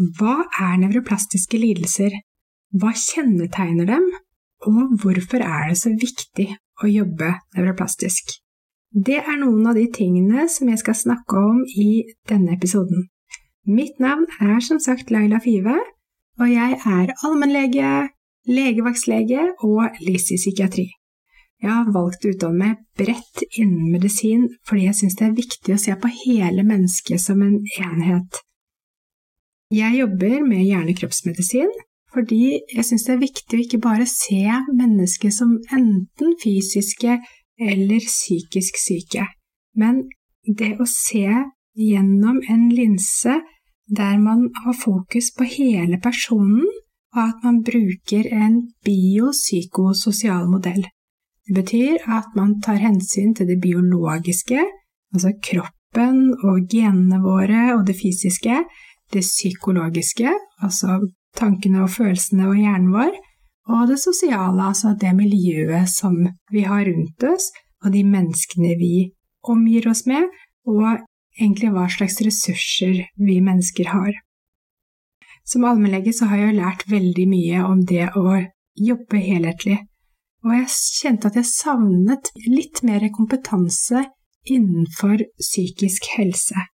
Hva er nevroplastiske lidelser? Hva kjennetegner dem? Og hvorfor er det så viktig å jobbe nevroplastisk? Det er noen av de tingene som jeg skal snakke om i denne episoden. Mitt navn er som sagt Laila Five, og jeg er allmennlege, legevaktslege og LIS-psykiatri. Jeg har valgt å utdanne meg bredt innen medisin fordi jeg syns det er viktig å se på hele mennesket som en enhet. Jeg jobber med hjerne-kroppsmedisin fordi jeg syns det er viktig å ikke bare se mennesker som enten fysiske eller psykisk syke, men det å se gjennom en linse der man har fokus på hele personen, og at man bruker en biopsykososial modell. Det betyr at man tar hensyn til det biologiske, altså kroppen og genene våre og det fysiske, det psykologiske, altså tankene og følelsene og hjernen vår, og det sosiale, altså det miljøet som vi har rundt oss, og de menneskene vi omgir oss med, og egentlig hva slags ressurser vi mennesker har. Som allmennlege så har jeg lært veldig mye om det å jobbe helhetlig, og jeg kjente at jeg savnet litt mer kompetanse innenfor psykisk helse.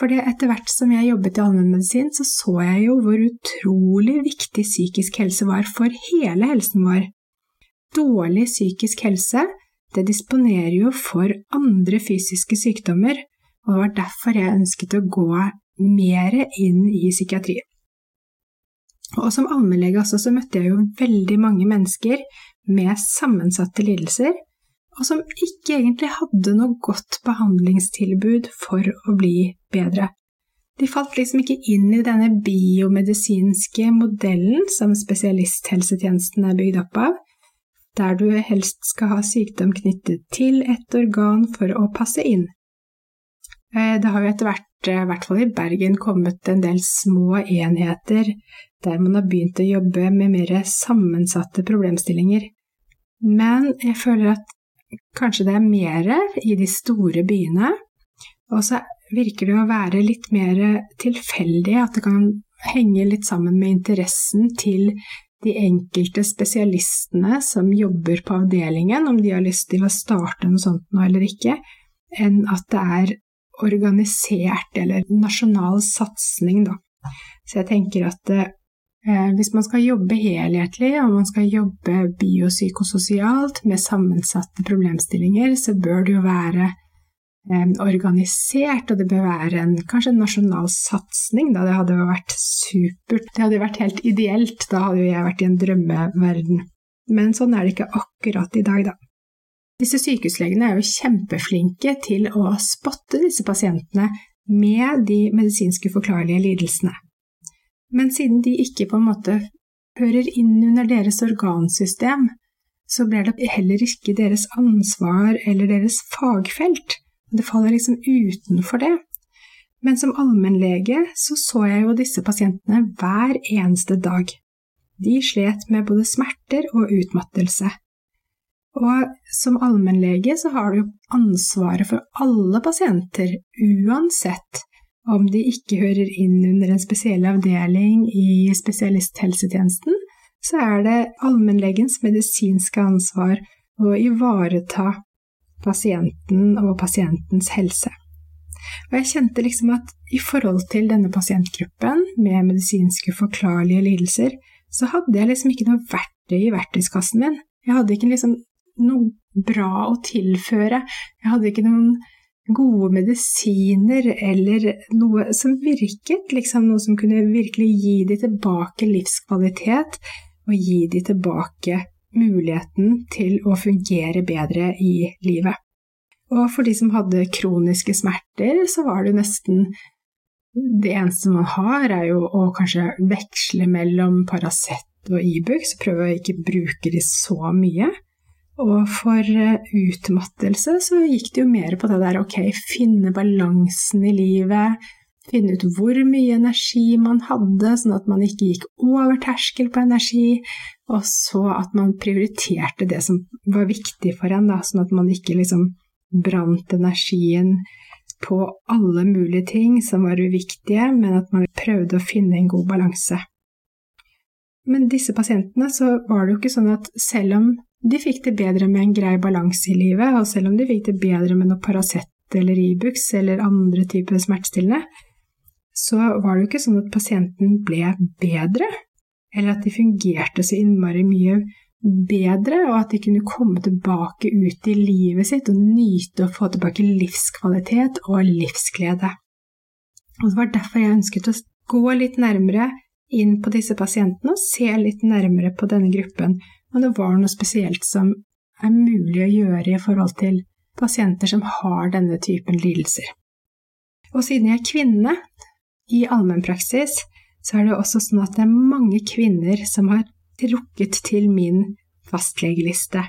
For etter hvert som jeg jobbet i allmennmedisin, så så jeg jo hvor utrolig viktig psykisk helse var for hele helsen vår. Dårlig psykisk helse det disponerer jo for andre fysiske sykdommer, og det var derfor jeg ønsket å gå mer inn i psykiatri. Og som allmennlege også så møtte jeg jo veldig mange mennesker med sammensatte lidelser, og som ikke egentlig hadde noe godt behandlingstilbud for å bli bedre. De falt liksom ikke inn i denne biomedisinske modellen som spesialisthelsetjenesten er bygd opp av, der du helst skal ha sykdom knyttet til et organ for å passe inn. Eh, det har jo etter hvert, eh, i hvert fall i Bergen, kommet en del små enheter der man har begynt å jobbe med mer sammensatte problemstillinger. Men jeg føler at kanskje det er mer i de store byene, og så virker det å være litt mer tilfeldig, at det kan henge litt sammen med interessen til de enkelte spesialistene som jobber på avdelingen, om de har lyst til å starte noe sånt nå eller ikke, enn at det er organisert eller nasjonal satsing, da. Så jeg tenker at eh, hvis man skal jobbe helhetlig, og man skal jobbe biopsykososialt med sammensatte problemstillinger, så bør det jo være organisert, og det bør være en, kanskje en nasjonal satsing. Da. Det hadde jo vært supert. Det hadde jo vært helt ideelt. Da hadde jo jeg vært i en drømmeverden. Men sånn er det ikke akkurat i dag, da. Disse sykehuslegene er jo kjempeflinke til å spotte disse pasientene med de medisinske forklarlige lidelsene. Men siden de ikke på en måte hører inn under deres organsystem, så blir det heller ikke deres ansvar eller deres fagfelt. Det faller liksom utenfor det. Men som allmennlege så så jeg jo disse pasientene hver eneste dag. De slet med både smerter og utmattelse. Og som allmennlege så har du ansvaret for alle pasienter, uansett om de ikke hører inn under en spesiell avdeling i spesialisthelsetjenesten, så er det allmennlegens medisinske ansvar å ivareta pasienten og pasientens helse. Og jeg kjente liksom at i forhold til denne pasientgruppen med medisinske forklarlige lidelser, så hadde jeg liksom ikke noe verktøy i verktøyskassen min. Jeg hadde ikke liksom noe bra å tilføre. Jeg hadde ikke noen gode medisiner eller noe som virket, liksom noe som kunne virkelig gi de tilbake livskvalitet og gi de tilbake muligheten til å fungere bedre i livet. Og for de som hadde kroniske smerter, så var det nesten det eneste man har, er jo å kanskje veksle mellom Paracet og Ibux, prøve å ikke bruke de så mye. Og for eh, utmattelse så gikk det jo mer på det der ok, finne balansen i livet, finne ut hvor mye energi man hadde, sånn at man ikke gikk over terskel på energi, og så at man prioriterte det som var viktig for en, da, sånn at man ikke liksom brant energien på alle mulige ting som var uviktige, men at man prøvde å finne en god balanse. Men disse pasientene så var det jo ikke sånn at selv om de fikk det bedre med en grei balanse i livet, og selv om de fikk det bedre med noe Paracet eller Ibux eller andre typer smertestillende, så var det jo ikke sånn at pasienten ble bedre, eller at de fungerte så innmari mye bedre, og at de kunne komme tilbake ut i livet sitt og nyte og få tilbake livskvalitet og livsglede. Og Det var derfor jeg ønsket å gå litt nærmere inn på disse pasientene og se litt nærmere på denne gruppen, og det var noe spesielt som er mulig å gjøre i forhold til pasienter som har denne typen lidelser. Og siden jeg er kvinne i allmennpraksis, så er det også sånn at det er mange kvinner som har trukket til min fastlegeliste.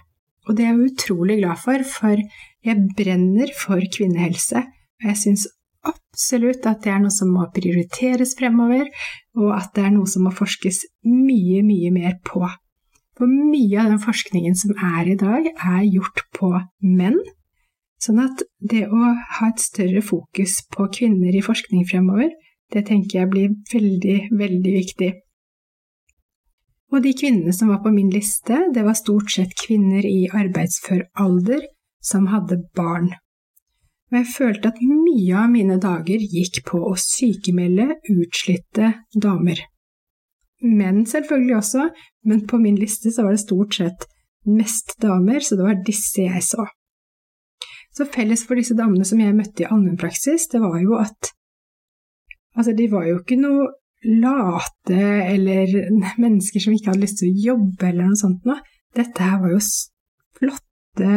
Og det er jeg utrolig glad for, for jeg brenner for kvinnehelse, og jeg syns absolutt at det er noe som må prioriteres fremover, og at det er noe som må forskes mye, mye mer på. For mye av den forskningen som er i dag, er gjort på menn. Sånn at det å ha et større fokus på kvinner i forskning fremover, det tenker jeg blir veldig, veldig viktig. Og de kvinnene som var på min liste, det var stort sett kvinner i arbeidsfør alder som hadde barn. Og jeg følte at mye av mine dager gikk på å sykemelde utslitte damer menn selvfølgelig også, men på min liste så var det stort sett mest damer, så det var disse jeg så. Så felles for disse damene som jeg møtte i allmennpraksis, det var jo at Altså, de var jo ikke noe late eller mennesker som ikke hadde lyst til å jobbe eller noe sånt noe. Dette her var jo flotte,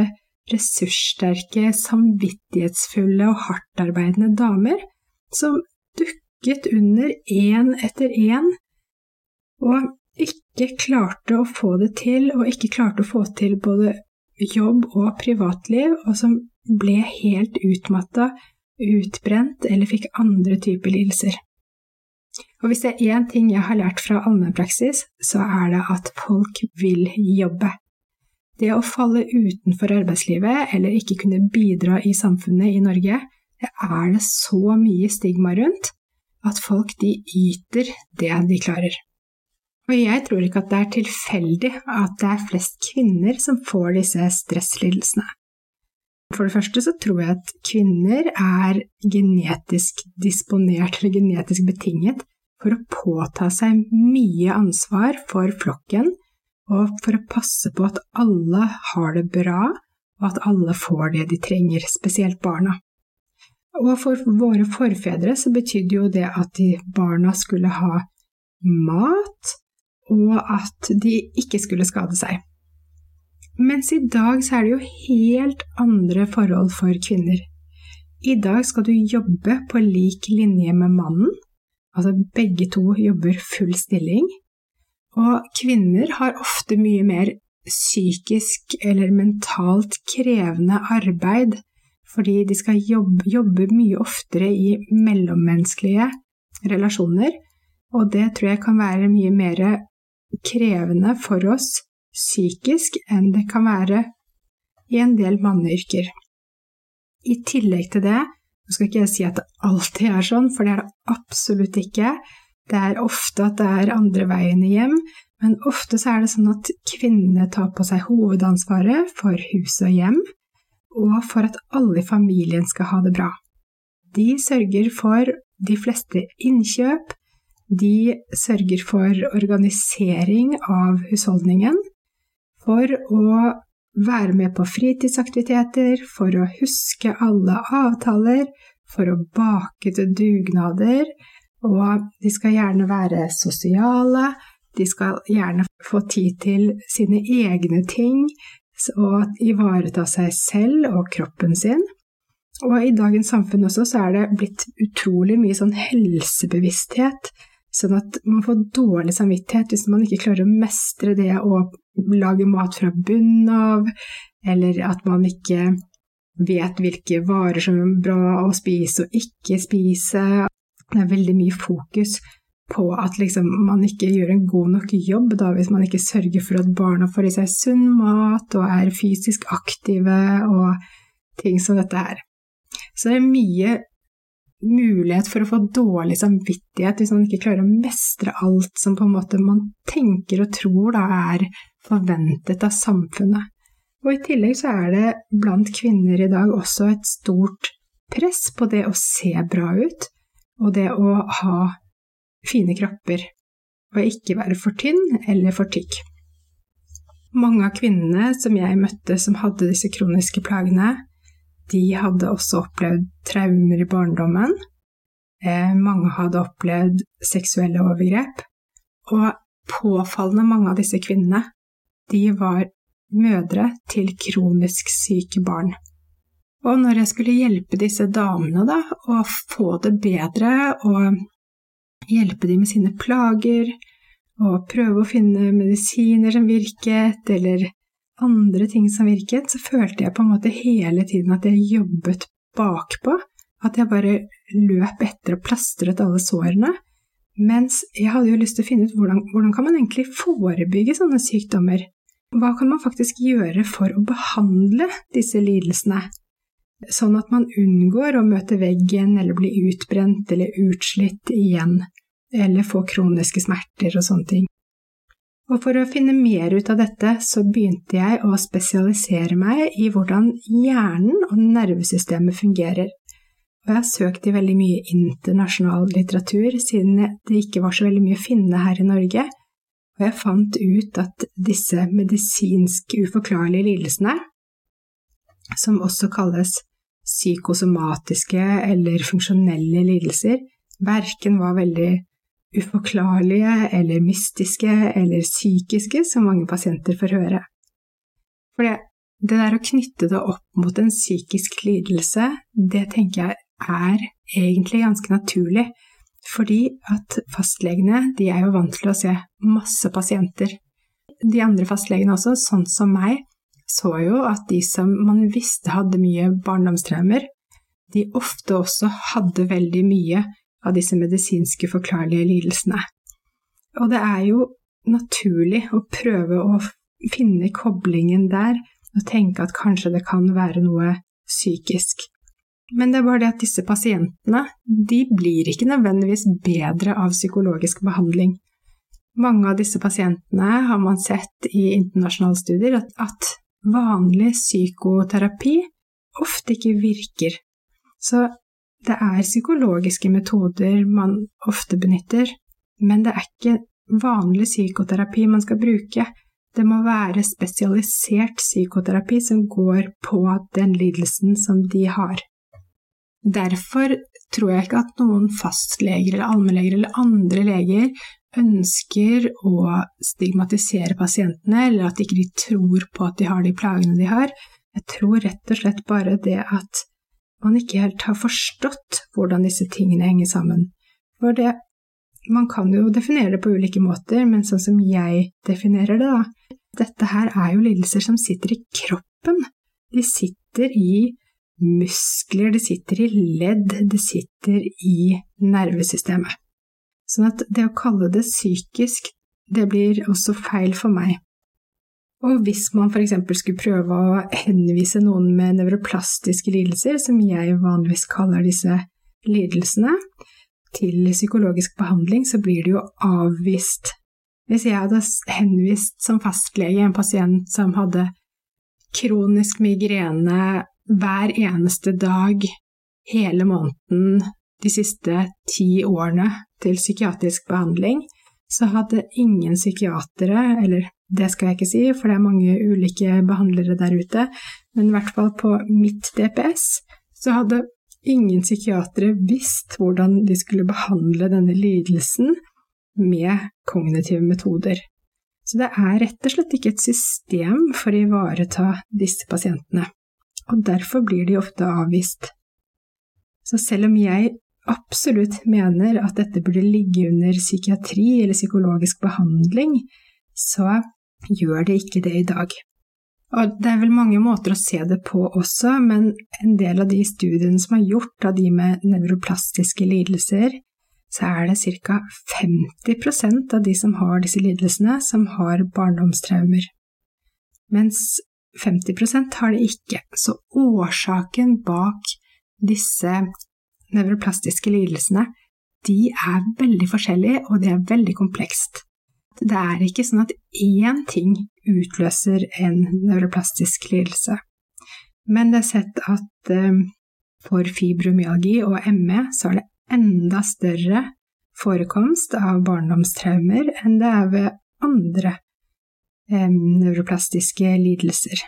ressurssterke, samvittighetsfulle og hardtarbeidende damer som dukket under én etter én og ikke klarte å få det til, og ikke klarte å få til både jobb og privatliv, og som ble helt utmatta, utbrent eller fikk andre typer lidelser. Og hvis det er én ting jeg har lært fra allmennpraksis, så er det at folk vil jobbe. Det å falle utenfor arbeidslivet eller ikke kunne bidra i samfunnet i Norge, det er det så mye stigma rundt at folk de yter det de klarer. Og jeg tror ikke at det er tilfeldig at det er flest kvinner som får disse stresslidelsene. For det første så tror jeg at kvinner er genetisk disponert eller genetisk betinget for å påta seg mye ansvar for flokken, og for å passe på at alle har det bra, og at alle får det de trenger, spesielt barna. Og for våre forfedre så betydde jo det at de barna skulle ha mat, og at de ikke skulle skade seg. Mens i dag så er det jo helt andre forhold for kvinner. I dag skal du jobbe på lik linje med mannen, altså begge to jobber full stilling. Og kvinner har ofte mye mer psykisk eller mentalt krevende arbeid, fordi de skal jobbe, jobbe mye oftere i mellommenneskelige relasjoner, og det tror jeg kan være mye mer krevende for oss psykisk enn det kan være i en del manneyrker. I tillegg til det, nå skal ikke jeg si at det alltid er sånn, for det er det absolutt ikke. Det er ofte at det er andre veien hjem, men ofte så er det sånn at kvinnene tar på seg hovedansvaret for hus og hjem, og for at alle i familien skal ha det bra. De sørger for de fleste innkjøp, de sørger for organisering av husholdningen, for å være med på fritidsaktiviteter, for å huske alle avtaler, for å bake til dugnader, og de skal gjerne være sosiale, de skal gjerne få tid til sine egne ting og ivareta seg selv og kroppen sin. Og i dagens samfunn også så er det blitt utrolig mye sånn helsebevissthet. Sånn at man får dårlig samvittighet hvis man ikke klarer å mestre det å lage mat fra bunnen av, eller at man ikke vet hvilke varer som er bra å spise og ikke spise. Det er veldig mye fokus på at liksom man ikke gjør en god nok jobb da, hvis man ikke sørger for at barna får i seg sunn mat og er fysisk aktive og ting som dette her. Så det er mye mulighet for å få dårlig samvittighet hvis man ikke klarer å mestre alt som på en måte man tenker og tror da er forventet av samfunnet. Og i tillegg så er det blant kvinner i dag også et stort press på det å se bra ut, og det å ha fine kropper, og ikke være for tynn eller for tykk. Mange av kvinnene som jeg møtte som hadde disse kroniske plagene, de hadde også opplevd traumer i barndommen. Eh, mange hadde opplevd seksuelle overgrep. Og påfallende mange av disse kvinnene, de var mødre til kronisk syke barn. Og når jeg skulle hjelpe disse damene da, å få det bedre og hjelpe dem med sine plager, og prøve å finne medisiner som virket, eller andre ting som virket, så følte jeg på en måte hele tiden at jeg jobbet bakpå. At jeg bare løp etter og plastret alle sårene. Mens jeg hadde jo lyst til å finne ut hvordan, hvordan kan man egentlig forebygge sånne sykdommer? Hva kan man faktisk gjøre for å behandle disse lidelsene? Sånn at man unngår å møte veggen eller bli utbrent eller utslitt igjen, eller få kroniske smerter og sånne ting. Og for å finne mer ut av dette, så begynte jeg å spesialisere meg i hvordan hjernen og nervesystemet fungerer. Og jeg har søkt i veldig mye internasjonal litteratur, siden det ikke var så veldig mye å finne her i Norge, og jeg fant ut at disse medisinsk uforklarlige lidelsene, som også kalles psykosomatiske eller funksjonelle lidelser, verken var veldig uforklarlige eller mystiske eller psykiske, som mange pasienter får høre. For det, det der å knytte det opp mot en psykisk lidelse, det tenker jeg er egentlig ganske naturlig. Fordi at fastlegene de er jo vant til å se masse pasienter. De andre fastlegene også, sånn som meg, så jo at de som man visste hadde mye barndomstraumer, de ofte også hadde veldig mye av disse medisinske forklarlige lidelsene. Og det er jo naturlig å prøve å finne koblingen der og tenke at kanskje det kan være noe psykisk. Men det er bare det at disse pasientene de blir ikke nødvendigvis bedre av psykologisk behandling. Mange av disse pasientene har man sett i internasjonale studier at, at vanlig psykoterapi ofte ikke virker. Så det er psykologiske metoder man ofte benytter, men det er ikke vanlig psykoterapi man skal bruke. Det må være spesialisert psykoterapi som går på den lidelsen som de har. Derfor tror jeg ikke at noen fastleger eller allmennleger eller andre leger ønsker å stigmatisere pasientene, eller at ikke de tror på at de har de plagene de har. Jeg tror rett og slett bare det at man ikke helt har forstått hvordan disse tingene henger sammen. For det, man kan jo definere det på ulike måter, men sånn som jeg definerer det, da Dette her er jo lidelser som sitter i kroppen. De sitter i muskler, de sitter i ledd, de sitter i nervesystemet. Sånn at det å kalle det psykisk, det blir også feil for meg. Og hvis man f.eks. skulle prøve å henvise noen med nevroplastiske lidelser, som jeg vanligvis kaller disse lidelsene, til psykologisk behandling, så blir det jo avvist. Hvis jeg hadde henvist som fastlege en pasient som hadde kronisk migrene hver eneste dag hele måneden de siste ti årene til psykiatrisk behandling, så hadde ingen psykiatere, eller det skal jeg ikke si, for det er mange ulike behandlere der ute, men i hvert fall på mitt DPS så hadde ingen psykiatere visst hvordan de skulle behandle denne lidelsen med kognitive metoder. Så det er rett og slett ikke et system for å ivareta disse pasientene, og derfor blir de ofte avvist. Så selv om jeg absolutt mener at dette burde ligge under psykiatri eller psykologisk behandling, så gjør det ikke det i dag. Og det er vel mange måter å se det på også, men en del av de studiene som er gjort av de med nevroplastiske lidelser, så er det ca. 50% av de som har disse lidelsene, som har barndomstraumer. Mens 50% har det ikke. Så årsaken bak disse nevroplastiske lidelsene, de er veldig forskjellige, og det er veldig komplekst. Det er ikke sånn at én ting utløser en nevroplastisk lidelse. Men det er sett at eh, for fibromyalgi og ME så er det enda større forekomst av barndomstraumer enn det er ved andre eh, nevroplastiske lidelser.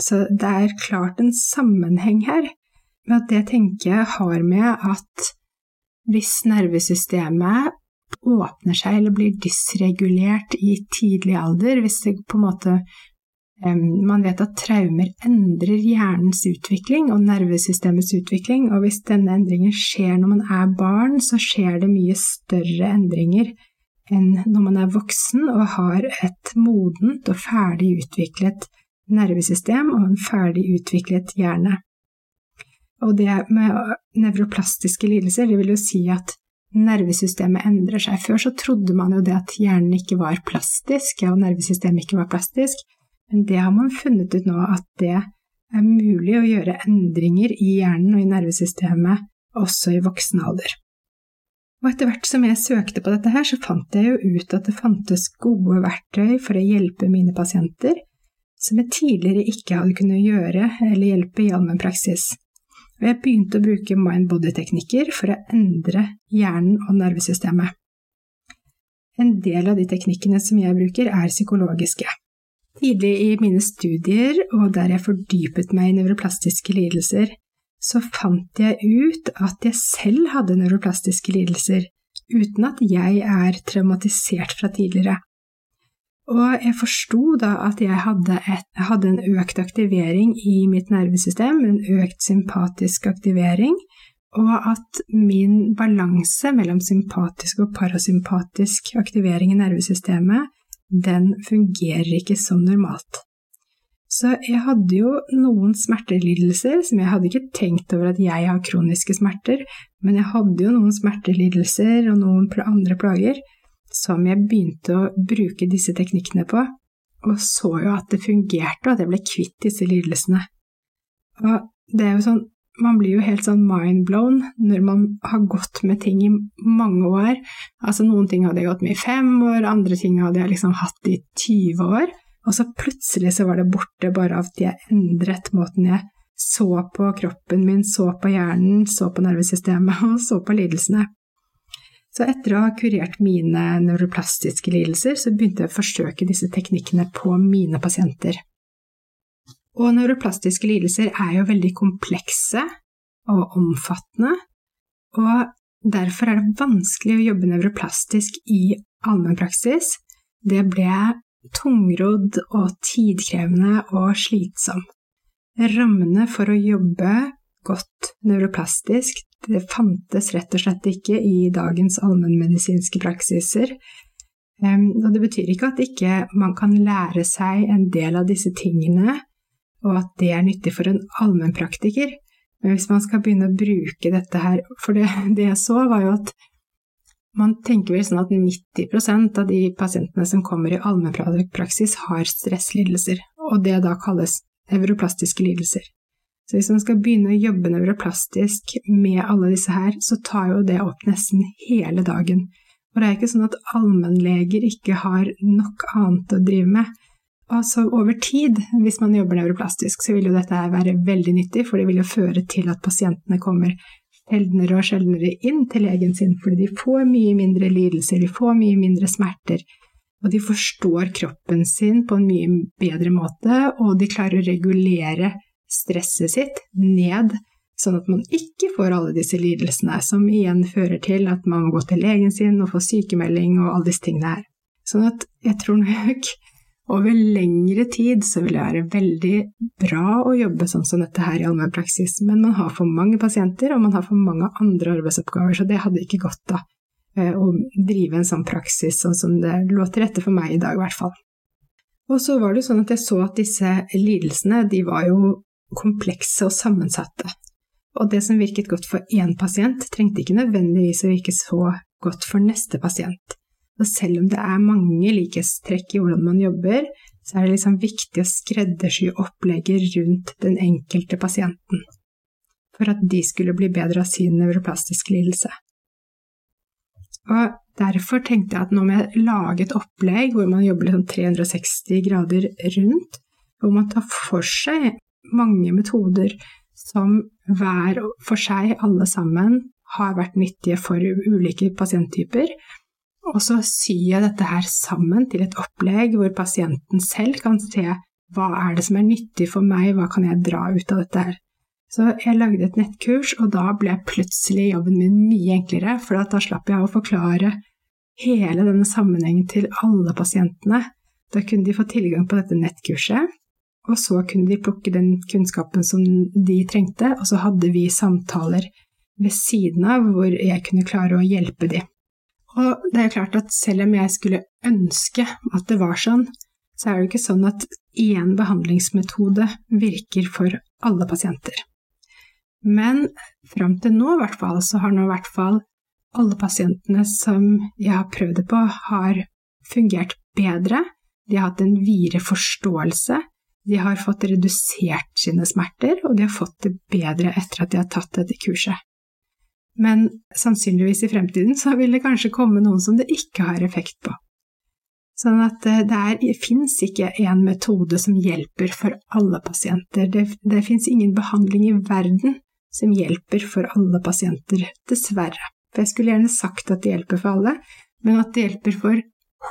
Så det er klart en sammenheng her, det tenker jeg har med at hvis nervesystemet åpner seg eller blir dysregulert i tidlig alder, hvis det på en måte man vet at traumer endrer hjernens utvikling og nervesystemets utvikling, og hvis denne endringen skjer når man er barn, så skjer det mye større endringer enn når man er voksen og har et modent og ferdig utviklet nervesystem og en ferdig utviklet hjerne. Og det med nevroplastiske lidelser, det vil jo si at nervesystemet endrer seg. Før så trodde man jo det at hjernen ikke var plastisk, og nervesystemet ikke var plastisk, men det har man funnet ut nå at det er mulig å gjøre endringer i hjernen og i nervesystemet også i voksen alder. Og etter hvert som jeg søkte på dette her, så fant jeg jo ut at det fantes gode verktøy for å hjelpe mine pasienter som jeg tidligere ikke hadde kunnet gjøre eller hjelpe i allmennpraksis. Og jeg begynte å bruke mind-body-teknikker for å endre hjernen og nervesystemet. En del av de teknikkene som jeg bruker, er psykologiske. Tidlig i mine studier, og der jeg fordypet meg i nevroplastiske lidelser, så fant jeg ut at jeg selv hadde nevroplastiske lidelser, uten at jeg er traumatisert fra tidligere. Og jeg forsto da at jeg hadde, et, hadde, en økt aktivering i mitt nervesystem, en økt sympatisk aktivering, og at min balanse mellom sympatisk og parasympatisk aktivering i nervesystemet den fungerer ikke som normalt. Så jeg hadde jo noen smertelidelser som jeg hadde ikke tenkt over at jeg har kroniske smerter, men jeg hadde jo noen smertelidelser og noen andre plager som jeg begynte å bruke disse teknikkene på, og så jo at det fungerte, og at jeg ble kvitt disse lidelsene. Og det er jo sånn man blir jo helt sånn mind-blown når man har gått med ting i mange år. Altså Noen ting hadde jeg gått med i fem år, andre ting hadde jeg liksom hatt i 20 år. Og så plutselig så var det borte bare av at jeg endret måten jeg så på kroppen min, så på hjernen, så på nervesystemet og så på lidelsene. Så etter å ha kurert mine neuroplastiske lidelser, så begynte jeg å forsøke disse teknikkene på mine pasienter. Og neuroplastiske lidelser er jo veldig komplekse og omfattende, og derfor er det vanskelig å jobbe neuroplastisk i allmennpraksis. Det ble tungrodd og tidkrevende og slitsom. Rammene for å jobbe godt nevroplastisk det fantes rett og slett ikke i dagens allmennmedisinske praksiser. Og det betyr ikke at ikke man kan lære seg en del av disse tingene og at det er nyttig for en allmennpraktiker. Men hvis man skal begynne å bruke dette her For det, det jeg så, var jo at man tenker vel sånn at 90% av de pasientene som kommer i allmennpraksis, har stresslidelser, og det da kalles nevroplastiske lidelser. Så hvis man skal begynne å jobbe nevroplastisk med alle disse her, så tar jo det opp nesten hele dagen. Og det er ikke sånn at allmennleger ikke har nok annet å drive med. Altså over tid, hvis man jobber nevroplastisk, så vil jo dette være veldig nyttig, for det vil jo føre til at pasientene kommer sjeldnere og sjeldnere inn til legen sin, fordi de får mye mindre lidelser, de får mye mindre smerter, og de forstår kroppen sin på en mye bedre måte, og de klarer å regulere stresset sitt ned, sånn at man ikke får alle disse lidelsene, som igjen fører til at man må gå til legen sin og få sykemelding og alle disse tingene her. Sånn at jeg tror nok over lengre tid så vil det være veldig bra å jobbe sånn som dette her i allmennpraksis, men man har for mange pasienter, og man har for mange andre arbeidsoppgaver, så det hadde ikke gått da eh, å drive en sånn praksis sånn som det lå til rette for meg i dag, i hvert fall. Og så var det sånn at jeg så at disse lidelsene, de var jo komplekse og sammensatte. Og det som virket godt for én pasient, trengte ikke nødvendigvis å virke så godt for neste pasient. Og selv om det er mange likhetstrekk i hvordan man jobber, så er det liksom viktig å skreddersy opplegget rundt den enkelte pasienten, for at de skulle bli bedre av sin nevroplastiske lidelse. Og derfor tenkte jeg at nå må jeg lage et opplegg hvor man jobber liksom 360 grader rundt, hvor man tar for seg mange metoder som hver for seg, alle sammen, har vært nyttige for ulike pasienttyper, og så syr jeg dette her sammen til et opplegg hvor pasienten selv kan se hva er det som er nyttig for meg, hva kan jeg dra ut av dette her. Så jeg lagde et nettkurs, og da ble plutselig jobben min mye enklere, for da slapp jeg å forklare hele denne sammenhengen til alle pasientene. Da kunne de få tilgang på dette nettkurset, og så kunne de plukke den kunnskapen som de trengte, og så hadde vi samtaler ved siden av hvor jeg kunne klare å hjelpe dem. Og det er klart at selv om jeg skulle ønske at det var sånn, så er det jo ikke sånn at én behandlingsmetode virker for alle pasienter. Men fram til nå, i hvert fall, så har nå i hvert fall alle pasientene som jeg har prøvd det på, har fungert bedre. De har hatt en videre forståelse. De har fått redusert sine smerter, og de har fått det bedre etter at de har tatt dette kurset. Men sannsynligvis i fremtiden så vil det kanskje komme noen som det ikke har effekt på. Sånn at eh, det, det fins ikke én metode som hjelper for alle pasienter. Det, det fins ingen behandling i verden som hjelper for alle pasienter, dessverre. For jeg skulle gjerne sagt at det hjelper for alle, men at det hjelper for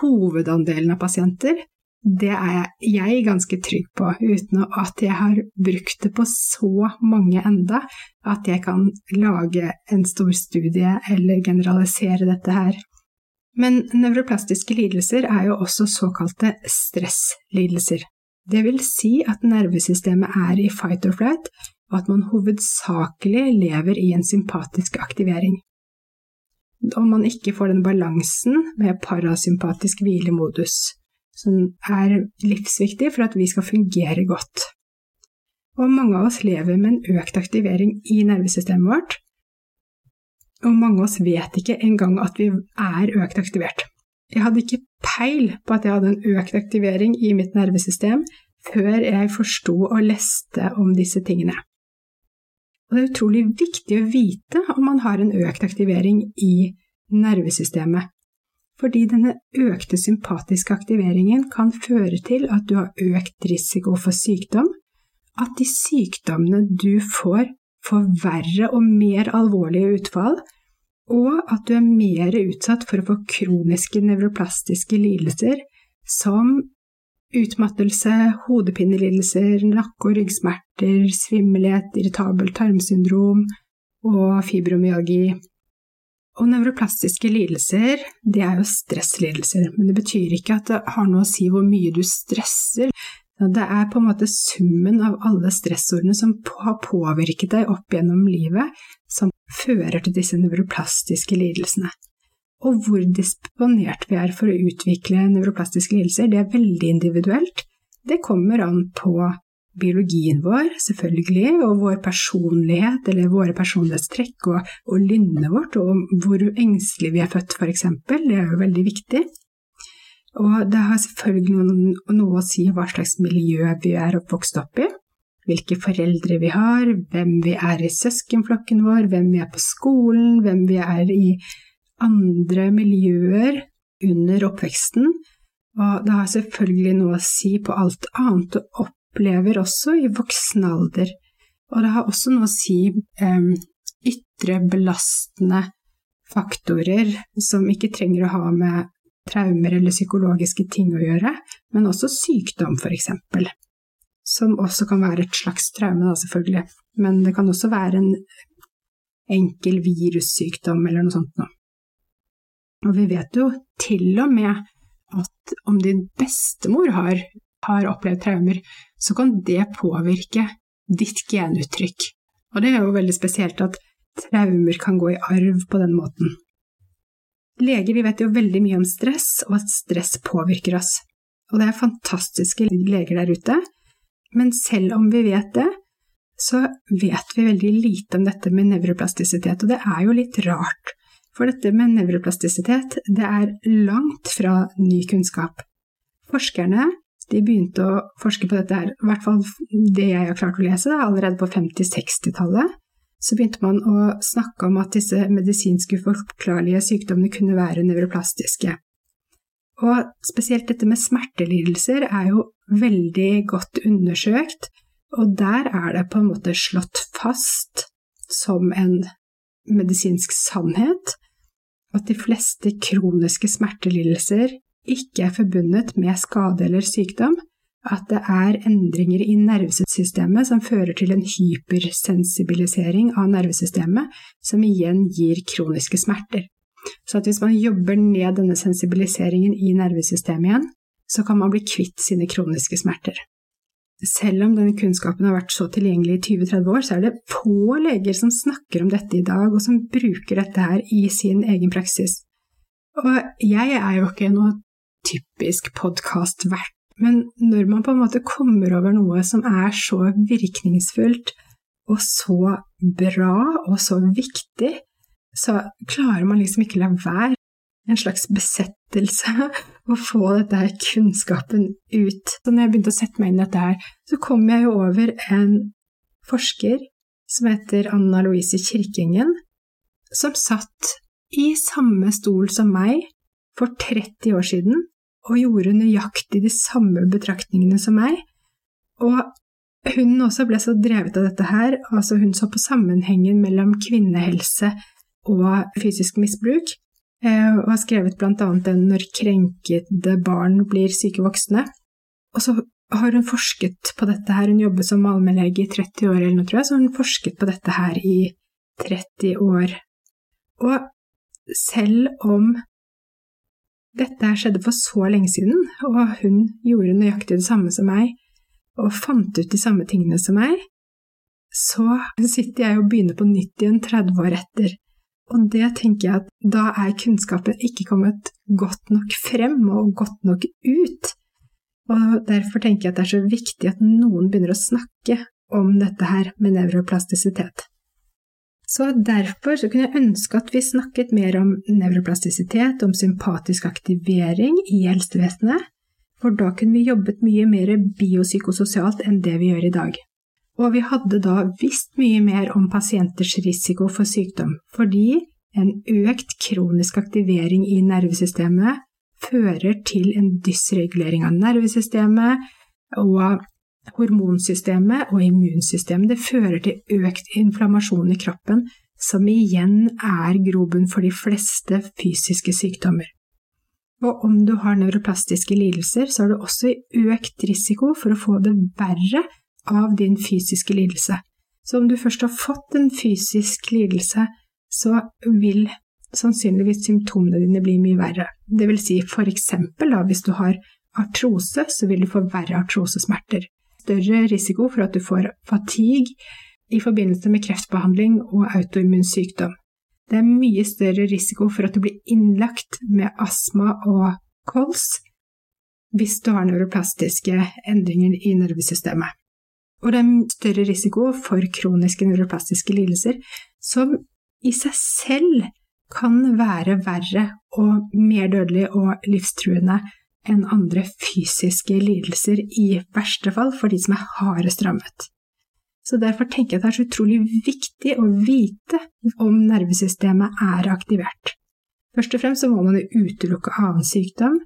hovedandelen av pasienter, det er jeg ganske trygg på, uten at jeg har brukt det på så mange enda at jeg kan lage en stor studie eller generalisere dette her. Men nevroplastiske lidelser er jo også såkalte stresslidelser. Det vil si at nervesystemet er i fight or flight, og at man hovedsakelig lever i en sympatisk aktivering. Om man ikke får den balansen med parasympatisk hvilemodus som er livsviktig for at vi skal fungere godt. Og mange av oss lever med en økt aktivering i nervesystemet vårt, og mange av oss vet ikke engang at vi er økt aktivert. Jeg hadde ikke peil på at jeg hadde en økt aktivering i mitt nervesystem før jeg forsto og leste om disse tingene. Og det er utrolig viktig å vite om man har en økt aktivering i nervesystemet, fordi denne økte sympatiske aktiveringen kan føre til at du har økt risiko for sykdom, at de sykdommene du får, får verre og mer alvorlige utfall, og at du er mer utsatt for å få kroniske nevroplastiske lidelser som utmattelse, hodepinelidelser, nakke- og ryggsmerter, svimmelhet, irritabelt tarmsyndrom og fibromyalgi. Og nevroplastiske lidelser, det er jo stresslidelser, men det betyr ikke at det har noe å si hvor mye du stresser. Det er på en måte summen av alle stressordene som har påvirket deg opp gjennom livet, som fører til disse nevroplastiske lidelsene. Og hvor disponert vi er for å utvikle nevroplastiske lidelser, det er veldig individuelt. Det kommer an på biologien vår, selvfølgelig, og vår personlighet eller våre personlighetstrekk og, og lynnet vårt, og hvor engstelig vi er født, f.eks. Det er jo veldig viktig. Og det har selvfølgelig noe, noe å si hva slags miljø vi er oppvokst opp i, hvilke foreldre vi har, hvem vi er i søskenflokken vår, hvem vi er på skolen, hvem vi er i andre miljøer under oppveksten. Og det har selvfølgelig noe å si på alt annet og opp opplever også i voksen alder. Og det har også noe å si um, ytre belastende faktorer som ikke trenger å ha med traumer eller psykologiske ting å gjøre, men også sykdom, eksempel. Som også kan være et slags traume, da, selvfølgelig. Men det kan også være en enkel virussykdom eller noe sånt noe. Og vi vet jo til og med at om din bestemor har, har opplevd traumer, så kan det påvirke ditt genuttrykk. Og det er jo veldig spesielt at traumer kan gå i arv på den måten. Leger vi vet jo veldig mye om stress, og at stress påvirker oss. Og det er fantastiske leger der ute, men selv om vi vet det, så vet vi veldig lite om dette med nevroplastisitet, og det er jo litt rart. For dette med nevroplastisitet, det er langt fra ny kunnskap. Forskerne de begynte å forske på dette her, i hvert fall det jeg har klart å lese, allerede på 50-60-tallet så begynte man å snakke om at disse medisinske uforklarlige sykdommene kunne være nevroplastiske. Og spesielt dette med smertelidelser er jo veldig godt undersøkt, og der er det på en måte slått fast som en medisinsk sannhet at de fleste kroniske smertelidelser ikke er forbundet med skade eller sykdom, at det er endringer i nervesystemet som fører til en hypersensibilisering av nervesystemet, som igjen gir kroniske smerter. Så at hvis man jobber ned denne sensibiliseringen i nervesystemet igjen, så kan man bli kvitt sine kroniske smerter. Selv om denne kunnskapen har vært så tilgjengelig i 20-30 år, så er det få leger som snakker om dette i dag, og som bruker dette her i sin egen praksis. Og jeg er jo ikke noe typisk podkastvert men når man på en måte kommer over noe som er så virkningsfullt og så bra og så viktig, så klarer man liksom ikke la være. En slags besettelse å få dette her kunnskapen ut. Så når jeg begynte å sette meg inn i dette her, så kom jeg jo over en forsker som heter Anna Louise Kirkengen, som satt i samme stol som meg for 30 år siden og gjorde nøyaktig de samme betraktningene som meg. Og hun også ble så drevet av dette her, altså hun så på sammenhengen mellom kvinnehelse og fysisk misbruk, eh, og har skrevet blant annet den 'Når krenkede barn blir syke voksne'. Og så har hun forsket på dette her, hun jobber som allmennlege i 30 år eller noe, tror jeg, så hun forsket på dette her i 30 år. Og selv om dette skjedde for så lenge siden, og hun gjorde nøyaktig det samme som meg, og fant ut de samme tingene som meg. Så sitter jeg og begynner på nytt igjen 30 år etter, og det tenker jeg at da er kunnskapen ikke kommet godt nok frem og godt nok ut. Og derfor tenker jeg at det er så viktig at noen begynner å snakke om dette her med nevroplastisitet. Så derfor så kunne jeg ønske at vi snakket mer om nevroplastisitet, om sympatisk aktivering i helsevesenet, for da kunne vi jobbet mye mer biopsykososialt enn det vi gjør i dag. Og vi hadde da visst mye mer om pasienters risiko for sykdom, fordi en økt kronisk aktivering i nervesystemet fører til en dysregulering av nervesystemet, og hormonsystemet og immunsystemet. Fører til økt inflammasjon i kroppen, som igjen er grobunn for de fleste fysiske sykdommer. Og om du har nevroplastiske lidelser, så har du også økt risiko for å få det verre av din fysiske lidelse. Så om du først har fått en fysisk lidelse, så vil sannsynligvis symptomene dine bli mye verre. Det vil si for eksempel da, hvis du har artrose, så vil du få verre artrosesmerter større risiko for at du får fatigue i forbindelse med kreftbehandling og autoimmun sykdom. Det er mye større risiko for at du blir innlagt med astma og kols hvis du har neuroplastiske endringer i nervesystemet. Og det er større risiko for kroniske neuroplastiske lidelser, som i seg selv kan være verre og mer dødelig og livstruende enn andre fysiske lidelser, i verste fall for de som er hardest rammet. Så Derfor tenker jeg at det er så utrolig viktig å vite om nervesystemet er aktivert. Først og fremst så må man jo utelukke annen sykdom.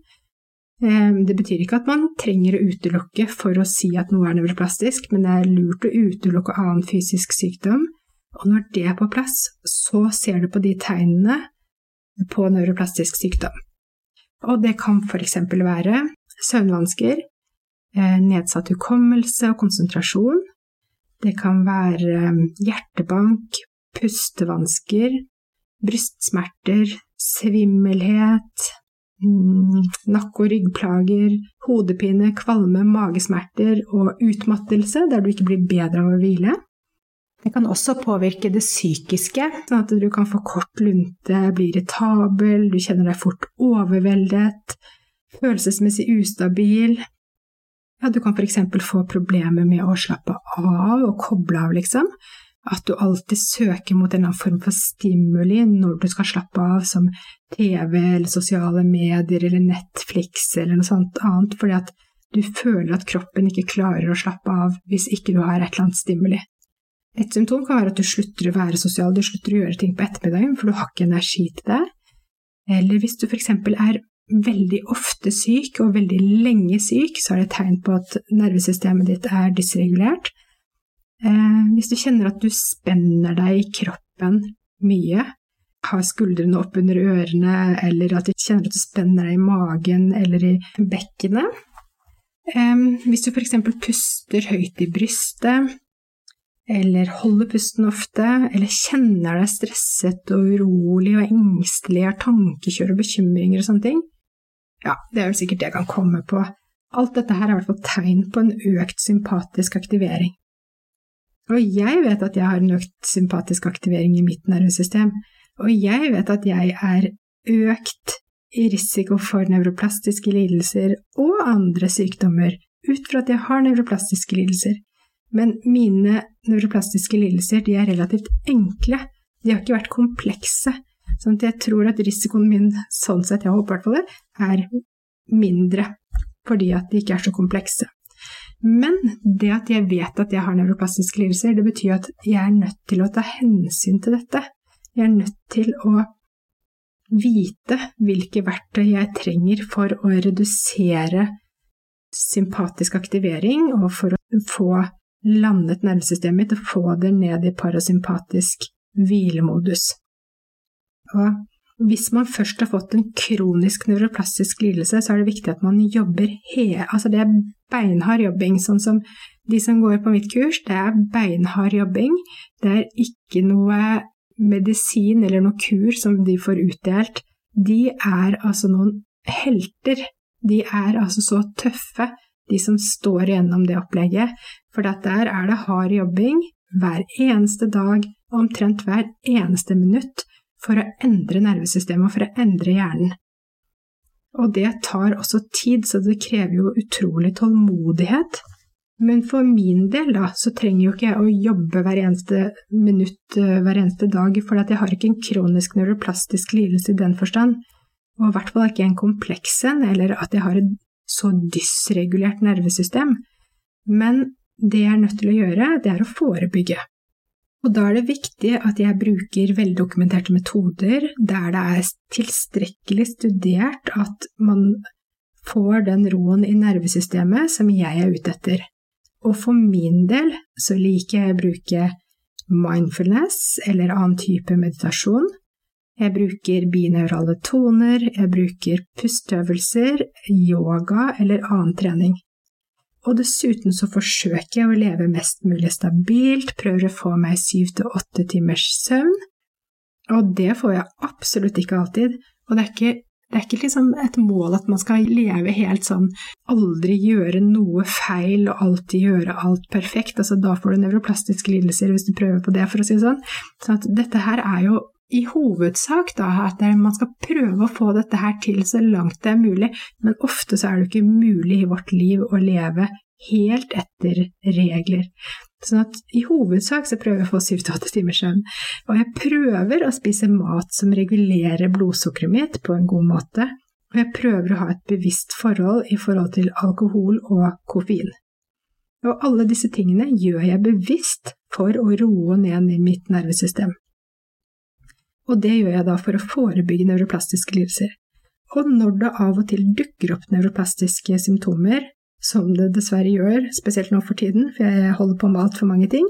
Ehm, det betyr ikke at man trenger å utelukke for å si at noe er nevroplastisk, men det er lurt å utelukke annen fysisk sykdom. Og når det er på plass, så ser du på de tegnene på nevroplastisk sykdom. Og det kan f.eks. være søvnvansker, eh, nedsatt hukommelse og konsentrasjon. Det kan være eh, hjertebank, pustevansker, brystsmerter, svimmelhet, mm, nakke- og ryggplager, hodepine, kvalme, magesmerter og utmattelse, der du ikke blir bedre av å hvile. Det kan også påvirke det psykiske, sånn at du kan få kort lunte, bli irritabel, du kjenner deg fort overveldet, følelsesmessig ustabil. Ja, du kan for eksempel få problemer med å slappe av og koble av, liksom. At du alltid søker mot en eller annen form for stimuli når du skal slappe av, som TV eller sosiale medier eller Netflix eller noe sånt annet, fordi at du føler at kroppen ikke klarer å slappe av hvis ikke du har et eller annet stimuli. Et symptom kan være at du slutter å være sosial, du slutter å gjøre ting på ettermiddagen, for du har ikke energi til det. Eller hvis du f.eks. er veldig ofte syk og veldig lenge syk, så er det et tegn på at nervesystemet ditt er dysregulert. Eh, hvis du kjenner at du spenner deg i kroppen mye, har skuldrene opp under ørene, eller at du kjenner at du spenner deg i magen eller i bekkenet. Eh, hvis du f.eks. puster høyt i brystet, eller holder pusten ofte, eller kjenner deg stresset og urolig og engstelig, har tankekjør og bekymringer og sånne ting, ja, det er vel sikkert det jeg kan komme på. Alt dette her er i hvert fall tegn på en økt sympatisk aktivering. Og jeg vet at jeg har en økt sympatisk aktivering i mitt nervesystem, og jeg vet at jeg er økt i risiko for nevroplastiske lidelser og andre sykdommer ut fra at jeg har nevroplastiske lidelser. Men mine nevroplastiske lidelser de er relativt enkle. De har ikke vært komplekse. Sånn at jeg tror at risikoen min, sånn sett, jeg håper i hvert fall det, er mindre fordi at de ikke er så komplekse. Men det at jeg vet at jeg har nevroplastiske lidelser, det betyr at jeg er nødt til å ta hensyn til dette. Jeg er nødt til å vite hvilke verktøy jeg trenger for å redusere sympatisk aktivering, og for å få landet nervesystemet mitt og få det ned i parasympatisk hvilemodus. Og hvis man først har fått en kronisk nevroplastisk lidelse, så er det viktig at man jobber hele Altså det er beinhard jobbing, sånn som de som går på mitt kurs, det er beinhard jobbing. Det er ikke noe medisin eller noe kur som de får utdelt. De er altså noen helter. De er altså så tøffe de som står gjennom det opplegget. For der er det hard jobbing hver eneste dag, omtrent hver eneste minutt, for å endre nervesystemet og for å endre hjernen. Og det tar også tid, så det krever jo utrolig tålmodighet. Men for min del, da, så trenger jo ikke jeg å jobbe hver eneste minutt eh, hver eneste dag, for jeg har ikke en kronisk neuroplastisk lidelse i den forstand, og i hvert fall ikke en kompleks en, eller at jeg har et så dysregulert nervesystem. Men det jeg er nødt til å gjøre, det er å forebygge. Og da er det viktig at jeg bruker veldokumenterte metoder der det er tilstrekkelig studert at man får den roen i nervesystemet som jeg er ute etter. Og for min del så liker jeg å bruke mindfulness eller annen type meditasjon jeg bruker bineurale toner, jeg bruker pusteøvelser, yoga eller annen trening. Og dessuten så forsøker jeg å leve mest mulig stabilt, prøver å få meg syv til åtte timers søvn. Og det får jeg absolutt ikke alltid, og det er ikke, det er ikke liksom et mål at man skal leve helt sånn, aldri gjøre noe feil og alltid gjøre alt perfekt. Altså, da får du nevroplastiske lidelser hvis du prøver på det, for å si det sånn. Så dette her er jo i hovedsak da, at man skal prøve å få dette her til så langt det er mulig, men ofte så er det ikke mulig i vårt liv å leve helt etter regler. Sånn at i hovedsak så prøver jeg å få syv til åtte timers søvn. Og jeg prøver å spise mat som regulerer blodsukkeret mitt på en god måte. Og jeg prøver å ha et bevisst forhold i forhold til alkohol og koffein. Og alle disse tingene gjør jeg bevisst for å roe ned i mitt nervesystem og det gjør jeg da for å forebygge nevroplastiske lidelser. Og når det av og til dukker opp nevroplastiske symptomer, som det dessverre gjør, spesielt nå for tiden, for jeg holder på med altfor mange ting,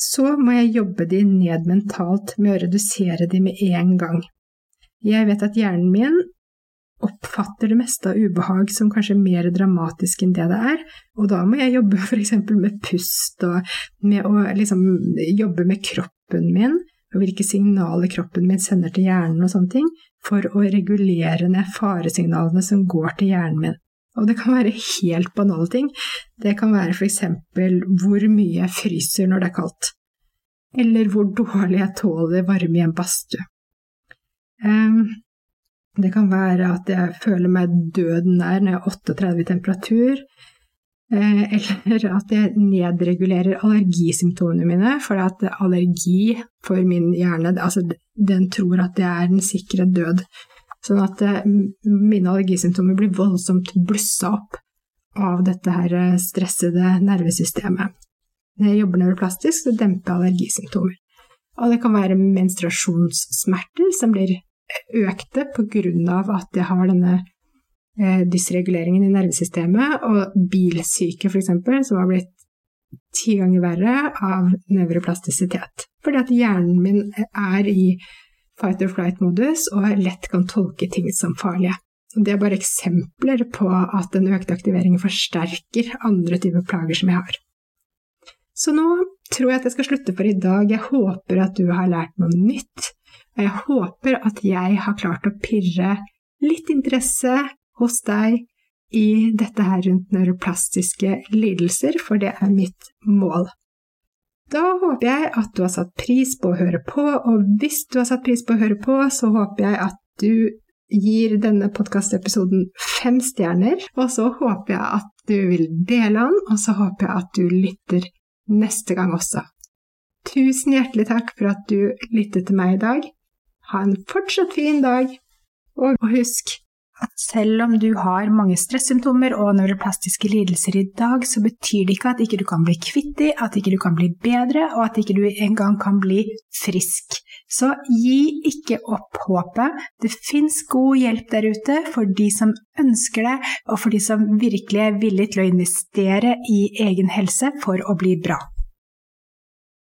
så må jeg jobbe de ned mentalt med å redusere de med en gang. Jeg vet at hjernen min oppfatter det meste av ubehag som kanskje mer dramatisk enn det det er, og da må jeg jobbe f.eks. med pust og med å liksom jobbe med kroppen min og hvilke signaler kroppen min sender til hjernen og sånne ting, for å regulere ned faresignalene som går til hjernen min. Og det kan være helt banale ting. Det kan være f.eks. hvor mye jeg fryser når det er kaldt. Eller hvor dårlig jeg tåler varme i en badstue. Um, det kan være at jeg føler meg døden nær når jeg har 38 i temperatur. Eh, eller at jeg nedregulerer allergisymptomene mine, for at allergi for min hjerne altså Den tror at det er den sikre død. Sånn at eh, mine allergisymptomer blir voldsomt blussa opp av dette her eh, stressede nervesystemet. Når jeg jobber nevroplastisk, så demper jeg allergisymptomer. Og det kan være menstruasjonssmerter som blir økte på grunn av at jeg har denne dysreguleringen i nervesystemet, og bilsyke f.eks., som har blitt ti ganger verre av nevroplastisitet. Fordi at hjernen min er i fight or flight-modus og lett kan tolke ting som farlige. Det er bare eksempler på at den økte aktiveringen forsterker andre typer plager som jeg har. Så nå tror jeg at jeg skal slutte for i dag. Jeg håper at du har lært noe nytt. Og jeg håper at jeg har klart å pirre litt interesse hos deg i dette her rundt neuroplastiske lidelser, for det er mitt mål. Da håper jeg at du har satt pris på å høre på, og hvis du har satt pris på å høre på, så håper jeg at du gir denne podkastepisoden fem stjerner, og så håper jeg at du vil dele den, og så håper jeg at du lytter neste gang også. Tusen hjertelig takk for at du lyttet til meg i dag. Ha en fortsatt fin dag, og husk at selv om du har mange stressymptomer og nevroplastiske lidelser i dag, så betyr det ikke at ikke du kan bli kvitt dem, at ikke du kan bli bedre, og at ikke du engang kan bli frisk. Så gi ikke opp håpet. Det fins god hjelp der ute for de som ønsker det, og for de som virkelig er villige til å investere i egen helse for å bli bra.